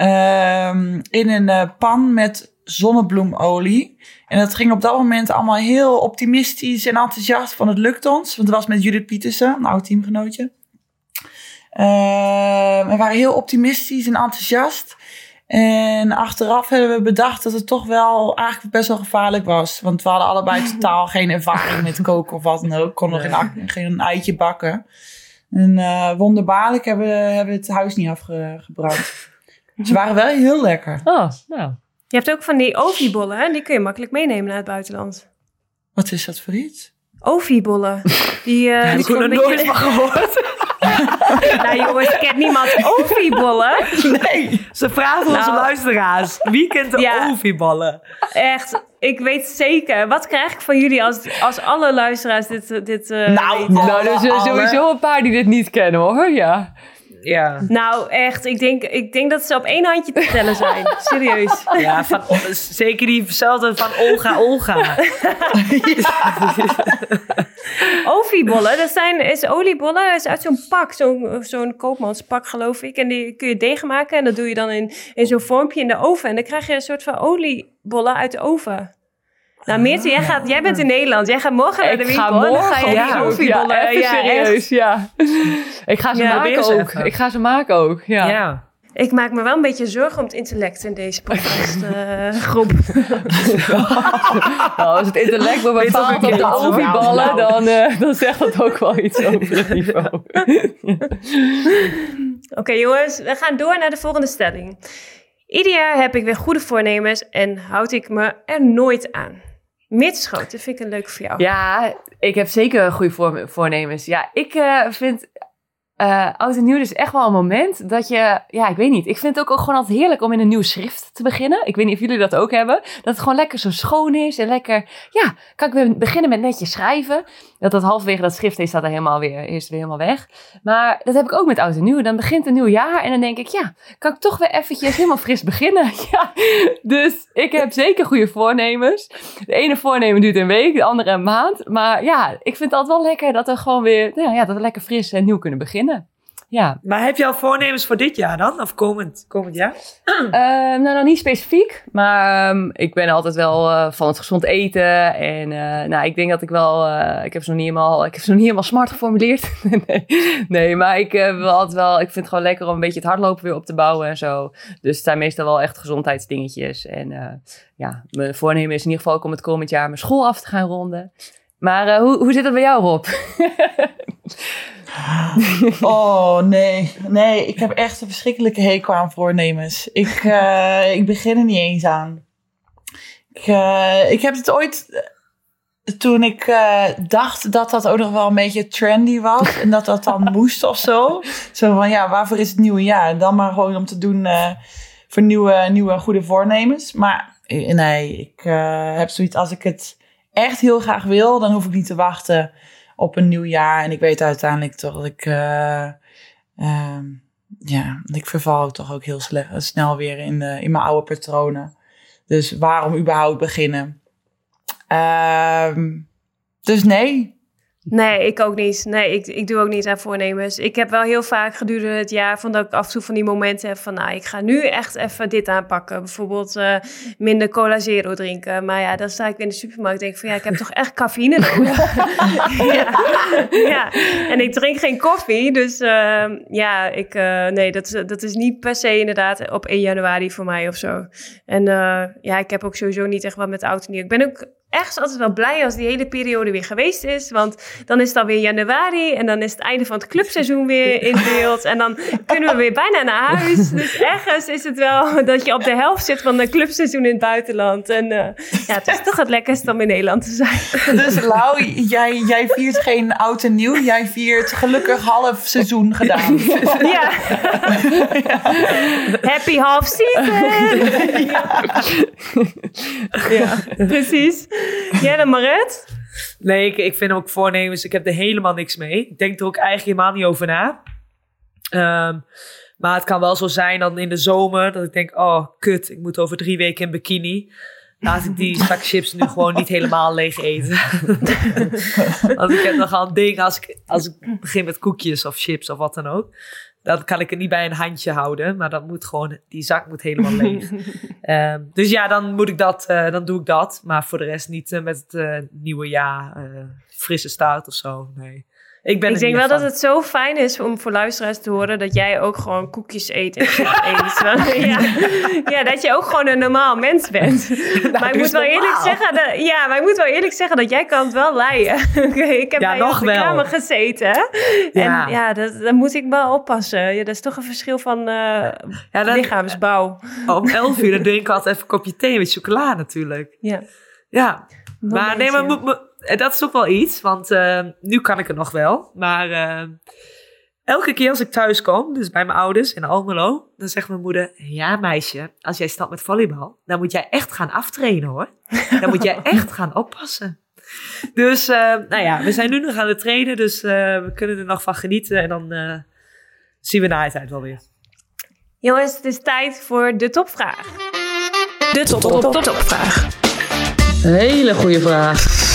Um, in een uh, pan met zonnebloemolie. En dat ging op dat moment allemaal heel optimistisch en enthousiast van het lukt ons. Want het was met Judith Pietersen, een oud teamgenootje. Uh, we waren heel optimistisch en enthousiast. En achteraf hebben we bedacht dat het toch wel eigenlijk best wel gevaarlijk was. Want we hadden allebei totaal geen ervaring met koken of wat dan ook. Konden geen, geen eitje bakken. En uh, wonderbaarlijk hebben we het huis niet afgebrand. Ze waren wel heel lekker. Oh, nou. Je hebt ook van die oviebollen, hè? Die kun je makkelijk meenemen naar het buitenland. Wat is dat voor iets? Oviebollen. Die, uh, ja, die ik heb er nooit van gehoord. nou jongens, kent niemand oviebollen? Nee, ze vragen nou, onze luisteraars. Wie kent de ja, oviebollen? Echt, ik weet zeker. Wat krijg ik van jullie als, als alle luisteraars dit, dit uh, Nou, weten? nou er zijn sowieso een paar die dit niet kennen hoor, ja ja. Nou, echt. Ik denk, ik denk dat ze op één handje te tellen zijn. Serieus. Ja, van, zeker diezelfde van Olga Olga. Oviebollen, dat zijn, is oliebollen. Dat is uit zo'n pak, zo'n zo'n koopmanspak geloof ik. En die kun je deeg maken en dat doe je dan in, in zo'n vormpje in de oven. En dan krijg je een soort van oliebollen uit de oven. Nou, Meerte, jij, gaat, jij bent in Nederland. Jij gaat morgen naar de winkel. Ga morgen, dan ga je ja, koffiebollen. Ja, even serieus, ja. Ik ga ze maken ook. Ik ga ze maken ook, ja. Ja. Ik maak me wel een beetje zorgen om het intellect in deze podcastgroep. Nou, als het intellect ook op de keer. ovieballen, Nou. dan, eh, dan zegt dat ook wel iets over het niveau. Oké jongens, we gaan door naar de volgende stelling. Ieder jaar heb ik weer goede voornemens en houd ik me er nooit aan. Mitschoot, dat vind ik een leuk voor jou. Ja, ik heb zeker goede voor, voornemens. Ja, ik eh, vind eh oud en nieuw dus echt wel een moment dat je... Ja, ik weet niet. Ik vind het ook, gewoon altijd heerlijk om in een nieuw schrift te beginnen. Ik weet niet of jullie dat ook hebben. Dat het gewoon lekker zo schoon is en lekker... Ja, kan ik weer beginnen met netjes schrijven. Dat dat halverwege dat schrift is dat er helemaal weer, is weer helemaal weg. Maar dat heb ik ook met oud en nieuw. Dan begint een nieuw jaar en dan denk ik... Ja, kan ik toch weer eventjes helemaal fris beginnen. Ja, dus ik heb zeker goede voornemens. De ene voornemen duurt een week, de andere een maand. Maar ja, ik vind het altijd wel lekker dat we gewoon weer, nou ja, dat we lekker fris en nieuw kunnen beginnen. Ja, Maar heb je al voornemens voor dit jaar dan? Of komend, komend jaar? Ehm, nou, nog niet specifiek, maar ehm, ik ben altijd wel eh, van het gezond eten. En eh, nou, ik denk dat ik wel, eh, ik heb ze nog niet helemaal, ik heb ze nog niet helemaal smart geformuleerd. nee, nee, maar ik, wil altijd wel, ik vind het gewoon lekker om een beetje het hardlopen weer op te bouwen en zo. Dus het zijn meestal wel echt gezondheidsdingetjes. En ja, mijn voornemen is in ieder geval ook om het komend jaar mijn school af te gaan ronden. Maar hoe, hoe zit het bij jou, Rob? Oh, nee. Nee, ik heb echt een verschrikkelijke hekel aan voornemens. Ik, eh, ik begin er niet eens aan. Ik, eh, ik heb het ooit... eh, Toen ik dacht dat dat ook nog wel een beetje trendy was. En dat dat dan moest of zo. Zo van, ja, waarvoor is het nieuwe jaar? Dan maar gewoon om te doen voor nieuwe, nieuwe goede voornemens. Maar nee, ik heb zoiets... Als ik het echt heel graag wil, dan hoef ik niet te wachten op een nieuw jaar. En ik weet uiteindelijk toch dat ik. eh, ehm, ja, ik verval toch ook heel sle- snel weer in, de, in mijn oude patronen. Dus waarom überhaupt beginnen? Ehm, dus nee. Nee, ik ook niet. Nee, ik, ik doe ook niet aan voornemens. Ik heb wel heel vaak gedurende het jaar van dat ik af en toe van die momenten heb van, nou, ik ga nu echt even dit aanpakken. Bijvoorbeeld eh, minder cola zero drinken. Maar ja, dan sta ik in de supermarkt en denk van, ja, ik heb toch echt cafeïne nodig. ja. ja, en ik drink geen koffie. Dus eh, ja, ik, eh, nee, dat, is- dat is niet per se inderdaad op 1 januari voor mij of zo. En eh, ja, ik heb ook sowieso niet echt wat met oud en nieuw. Ik ben ook echt altijd wel blij als die hele periode weer geweest is. Want dan is het alweer januari en dan is het einde van het clubseizoen weer in beeld. En dan kunnen we weer bijna naar huis. Dus ergens is het wel dat je op de helft zit van een clubseizoen in het buitenland. En eh, ja, het is toch het lekkerste om in Nederland te zijn. Dus Lau, jij, jij viert geen oud en nieuw. Jij viert gelukkig half seizoen gedaan. Ja. Happy half season. Ja, precies. Jij dan, Maret? Nee, ik, ik vind ook voornemens, ik heb er helemaal niks mee. Ik denk er ook eigenlijk helemaal niet over na. Ehm, maar het kan wel zo zijn dan in de zomer dat ik denk, oh kut, ik moet over drie weken in bikini. Laat ik die zak chips nu gewoon niet helemaal leeg eten. Want ik heb nogal een ding als ik, als ik begin met koekjes of chips of wat dan ook. Dan kan ik het niet bij een handje houden, maar dat moet gewoon, die zak moet helemaal leeg. Ehm, dus ja, dan moet ik dat, eh, dan doe ik dat. Maar voor de rest niet eh, met het eh, nieuwe jaar, frisse start of zo. Nee. Ik ben Ik denk wel dat het zo fijn is om voor luisteraars te horen dat jij ook gewoon koekjes eet en eet. Want, ja, ja, dat je ook gewoon een normaal mens bent. maar ik moet wel eerlijk zeggen dat, ja, maar ik moet wel eerlijk zeggen dat jij kan het wel leiden. ik heb Ja, bij nog op de kamer gezeten. Ja. En ja, dat, daar moet ik wel oppassen. Ja, dat is toch een verschil van eh, Ja, dan, lichaamsbouw. om 11 uur dan drink ik altijd even een kopje thee met chocola natuurlijk. Ja. Ja, maar nee, maar Eh, dat is ook wel iets. Want eh, nu kan ik het nog wel. Maar eh, elke keer als ik thuis kom, dus bij mijn ouders in Almelo, dan zegt mijn moeder: Ja, meisje, als jij stapt met volleybal, dan moet jij echt gaan aftrainen hoor. Dan moet jij echt gaan oppassen. Dus, eh, nou ja, we zijn nu nog aan het trainen, dus eh, we kunnen er nog van genieten. En dan eh, zien we na het tijd wel weer. Jongens, het is tijd voor de topvraag. De top, top, top, topvraag. Hele goede vraag.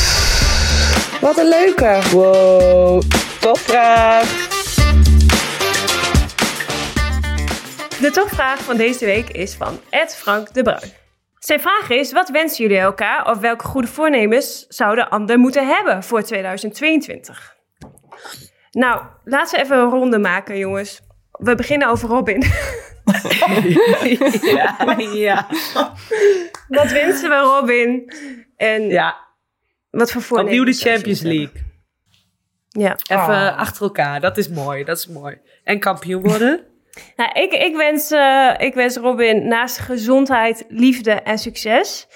Wat een leuke. Wow. Topvraag. De topvraag van deze week is van Ed Frank de Bruin. Zijn vraag is, wat wensen jullie elkaar of welke goede voornemens zouden ander moeten hebben voor 2022? Nou, laten we even een ronde maken, jongens. We beginnen over Robin. ja, ja. wat wensen we Robin? En ja. Wat voor voornemens? Opnieuw de Champions League. Ja. Even Ah. achter elkaar, dat is mooi, dat is mooi. En kampioen worden. Nou, ik, ik, wens, eh, ik wens Robin naast gezondheid, liefde en succes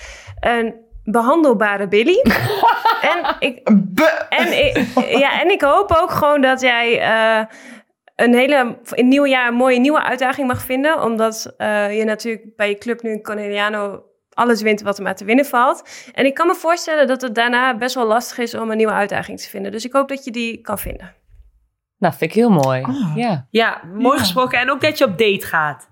een behandelbare Billy. en, ik, en, ik, ja, en ik hoop ook gewoon dat jij eh, een hele, in het nieuwe jaar een mooie nieuwe uitdaging mag vinden. Omdat eh, je natuurlijk bij je club nu in Corneliano alles wint wat er maar te winnen valt. En ik kan me voorstellen dat het daarna best wel lastig is om een nieuwe uitdaging te vinden. Dus ik hoop dat je die kan vinden. Nou, vind ik heel mooi. Ah. Ja. Ja, mooi Ja. gesproken. En ook dat je op date gaat.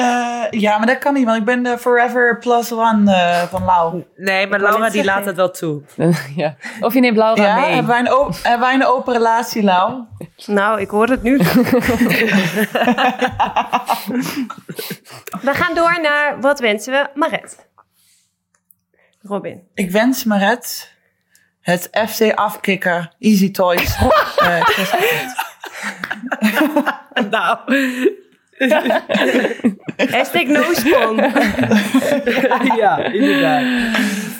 Eh, ja, maar dat kan niet, want ik ben de Forever Plus One eh, van Lau. Nee, maar Laura die laat het wel toe. ja. Of je neemt Laura Ja, mee. hebben wij, een op- hebben wij een open relatie, Lau? Nou, ik hoor het nu. we gaan door naar wat wensen we Maret. Robin. Ik wens Maret het FC Afkikker Easy Toys. kerstpakket. nou, Hashtag no spon. ja, inderdaad.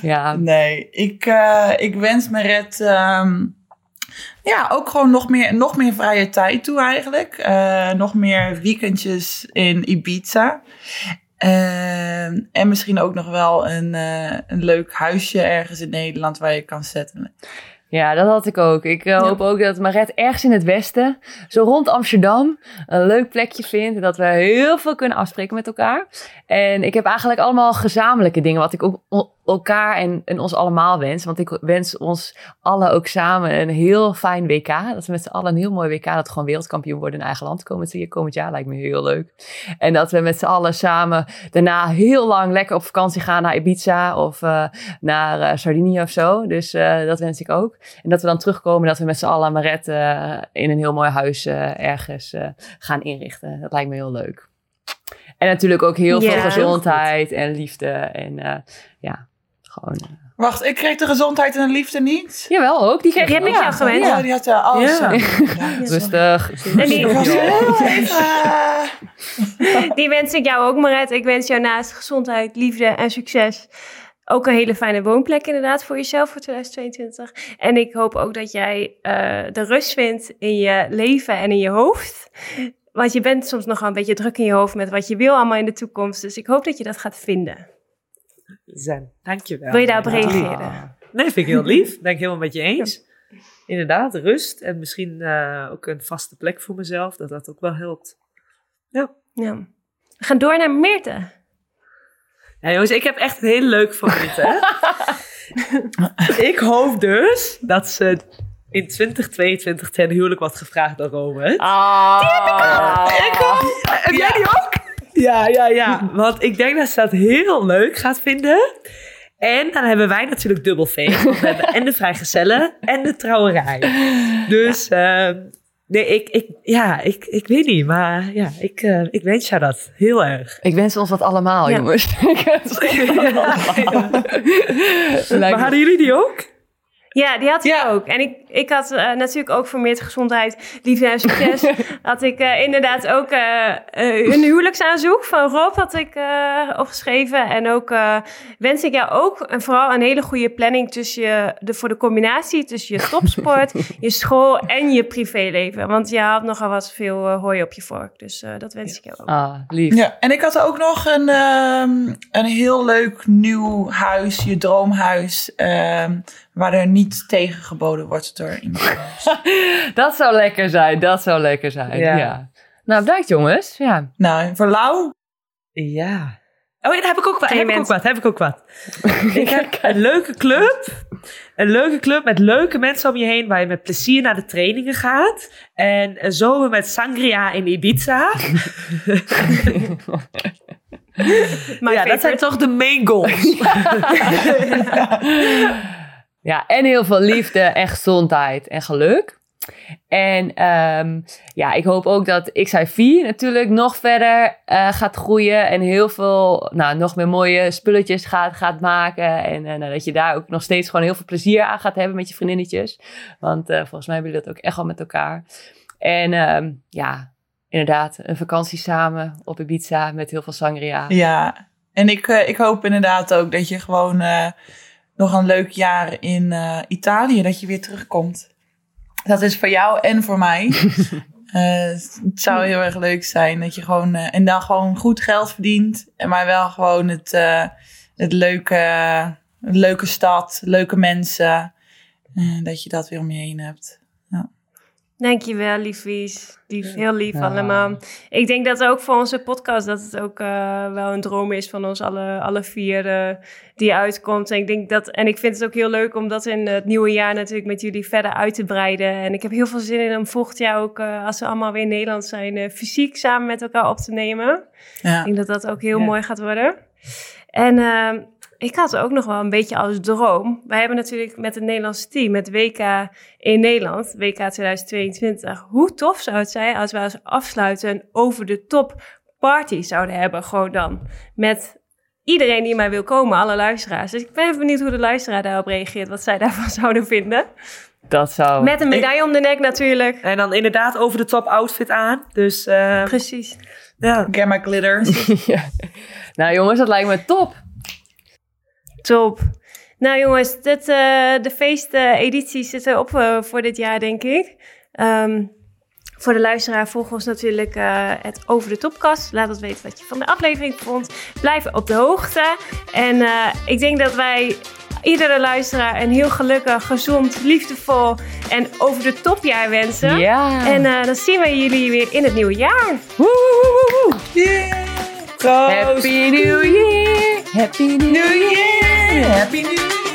Ja, nee, ik, eh, ik wens Maret ehm, ja, ook gewoon nog meer, nog meer vrije tijd toe eigenlijk. Eh, nog meer weekendjes in Ibiza. Ehm, en misschien ook nog wel een, eh, een leuk huisje ergens in Nederland waar je kan zetten. Ja, dat had ik ook. Ik eh, hoop ook dat Maret ergens in het westen, zo rond Amsterdam, een leuk plekje vindt. En dat we heel veel kunnen afspreken met elkaar. En ik heb eigenlijk allemaal gezamenlijke dingen, wat ik ook elkaar en, en ons allemaal wens. Want ik wens ons allen ook samen een heel fijn WK. Dat we met z'n allen een heel mooi WK, dat we gewoon wereldkampioen worden in eigen land komend, komend jaar. Lijkt me heel leuk. En dat we met z'n allen samen daarna heel lang lekker op vakantie gaan naar Ibiza of eh, naar eh, Sardinië of zo. Dus eh, dat wens ik ook. En dat we dan terugkomen, dat we met z'n allen Maret in een heel mooi huis ergens gaan inrichten. Dat lijkt me heel leuk. En natuurlijk ook heel Ja, veel heel gezondheid en liefde. En ja, gewoon. eh. Wacht, ik kreeg de gezondheid en de liefde niet? Jawel, ook. Die kreeg ik ja. jou gewend. Oh, die had uh, oh, Ja. Ja, Rustig. En die, die wens ik jou ook, Maret. Ik wens jou naast gezondheid, liefde en succes ook een hele fijne woonplek inderdaad voor jezelf voor 2022. En ik hoop ook dat jij eh, de rust vindt in je leven en in je hoofd. Want je bent soms nog wel een beetje druk in je hoofd met wat je wil allemaal in de toekomst. Dus ik hoop dat je dat gaat vinden. Zen, dankjewel. Wil je daarop reageren? Nee, vind ik heel lief. Ben ik helemaal met je eens. Inderdaad, rust en misschien eh, ook een vaste plek voor mezelf, dat dat ook wel helpt. Ja. Ja. We gaan door naar Meerte. Ja, jongens, ik heb echt een hele leuke favoriet, hè? ik hoop dus dat ze in 2022 ten huwelijk wordt gevraagd door Robert. Ah. Heb jij die ook? Ja, ja, ja. Want ik denk dat ze dat heel leuk gaat vinden. En dan hebben wij natuurlijk dubbel feest. Want we hebben en de vrijgezellen en de trouwerij. Dus ehm, nee, ik, ik, ja, ik, ik weet niet. Maar ja, ik, eh, ik wens jou dat heel erg. Ik wens ons dat allemaal, Ja. jongens. Ik wens ons dat allemaal. Lijkt Maar hadden jullie die ook? Ja, die had ik Ja. ook. En ik, ik had eh, natuurlijk ook voor meer gezondheid, liefde en succes... had ik eh, inderdaad ook eh, eh, een huwelijksaanzoek van Rob had ik eh, opgeschreven. En ook eh, wens ik jou ook en vooral een hele goede planning tussen je, de, voor de combinatie tussen je topsport, je school en je privéleven. Want je had nogal wat veel hooi op je vork. Dus eh, dat wens ik jou ook. Ah, lief. Ja, en ik had ook nog een, ehm, een heel leuk nieuw huis, je droomhuis, ehm, waar er niet tegen geboden wordt door iemand anders. Dat zou lekker zijn, dat zou lekker zijn. Ja. Ja. Nou, bedankt jongens. Ja. nou, voor Lau, Ja. Oh, ja, daar heb ik ook wat. Heb ik ook wat. Heb ik ook wat. ik heb een leuke club. Een leuke club met leuke mensen om je heen. Waar je met plezier naar de trainingen gaat. En zomer met sangria in Ibiza. My ja, dat zijn toch de main goals. ja, en heel veel liefde en gezondheid en geluk. En ehm, ja, ik hoop ook dat XI4 natuurlijk nog verder eh, gaat groeien. En heel veel, nou, nog meer mooie spulletjes gaat, gaat maken. En eh, nou, dat je daar ook nog steeds gewoon heel veel plezier aan gaat hebben met je vriendinnetjes. Want eh, volgens mij hebben jullie dat ook echt wel met elkaar. En ehm, ja, inderdaad, een vakantie samen op Ibiza met heel veel sangria. ja. En ik, ik hoop inderdaad ook dat je gewoon nog een leuk jaar in eh, Italië, dat je weer terugkomt. Dat is voor jou en voor mij. Eh, het zou heel erg leuk zijn dat je gewoon, eh, en dan gewoon goed geld verdient. En maar wel gewoon het, het leuke, leuke stad, leuke mensen. dat je dat weer om je heen hebt. Dankjewel, liefies. Lief, heel lief Ja. allemaal. Ik denk dat ook voor onze podcast dat het ook eh, wel een droom is van ons alle, alle vier eh, die uitkomt. En ik denk dat, en ik vind het ook heel leuk om dat in het nieuwe jaar natuurlijk met jullie verder uit te breiden. En ik heb heel veel zin in om volgend jaar ook, eh, als we allemaal weer in Nederland zijn, eh, fysiek samen met elkaar op te nemen. Ja. Ik denk dat dat ook heel Ja. mooi gaat worden. En ehm, ik had ook nog wel een beetje als droom. Wij hebben natuurlijk met het Nederlandse team, met WK in Nederland, WK 2022. Hoe tof zou het zijn als we als afsluiten een over de top party zouden hebben, gewoon dan. Met iedereen die maar wil komen, alle luisteraars. Dus ik ben even benieuwd hoe de luisteraar daarop reageert, wat zij daarvan zouden vinden. Dat zou... Met een medaille om de nek natuurlijk. En dan inderdaad over de top outfit aan. Dus eh, Precies. ja. Gamma glitter. Ja. Nou jongens, dat lijkt me top. Top. Nou jongens, dit, eh, de feesteditie zit erop eh, voor dit jaar, denk ik. Ehm, voor de luisteraar volg ons natuurlijk eh, het Over de Topkast. Laat ons weten wat je van de aflevering vond. Blijf op de hoogte. En ik denk dat wij iedere luisteraar een heel gelukkig, gezond, liefdevol en over de topjaar wensen. Ja. En dan zien we jullie weer in het nieuwe jaar. Woe, woe, woe, woe. Yeah. Happy New Year. Happy New New Year. Year. Happy New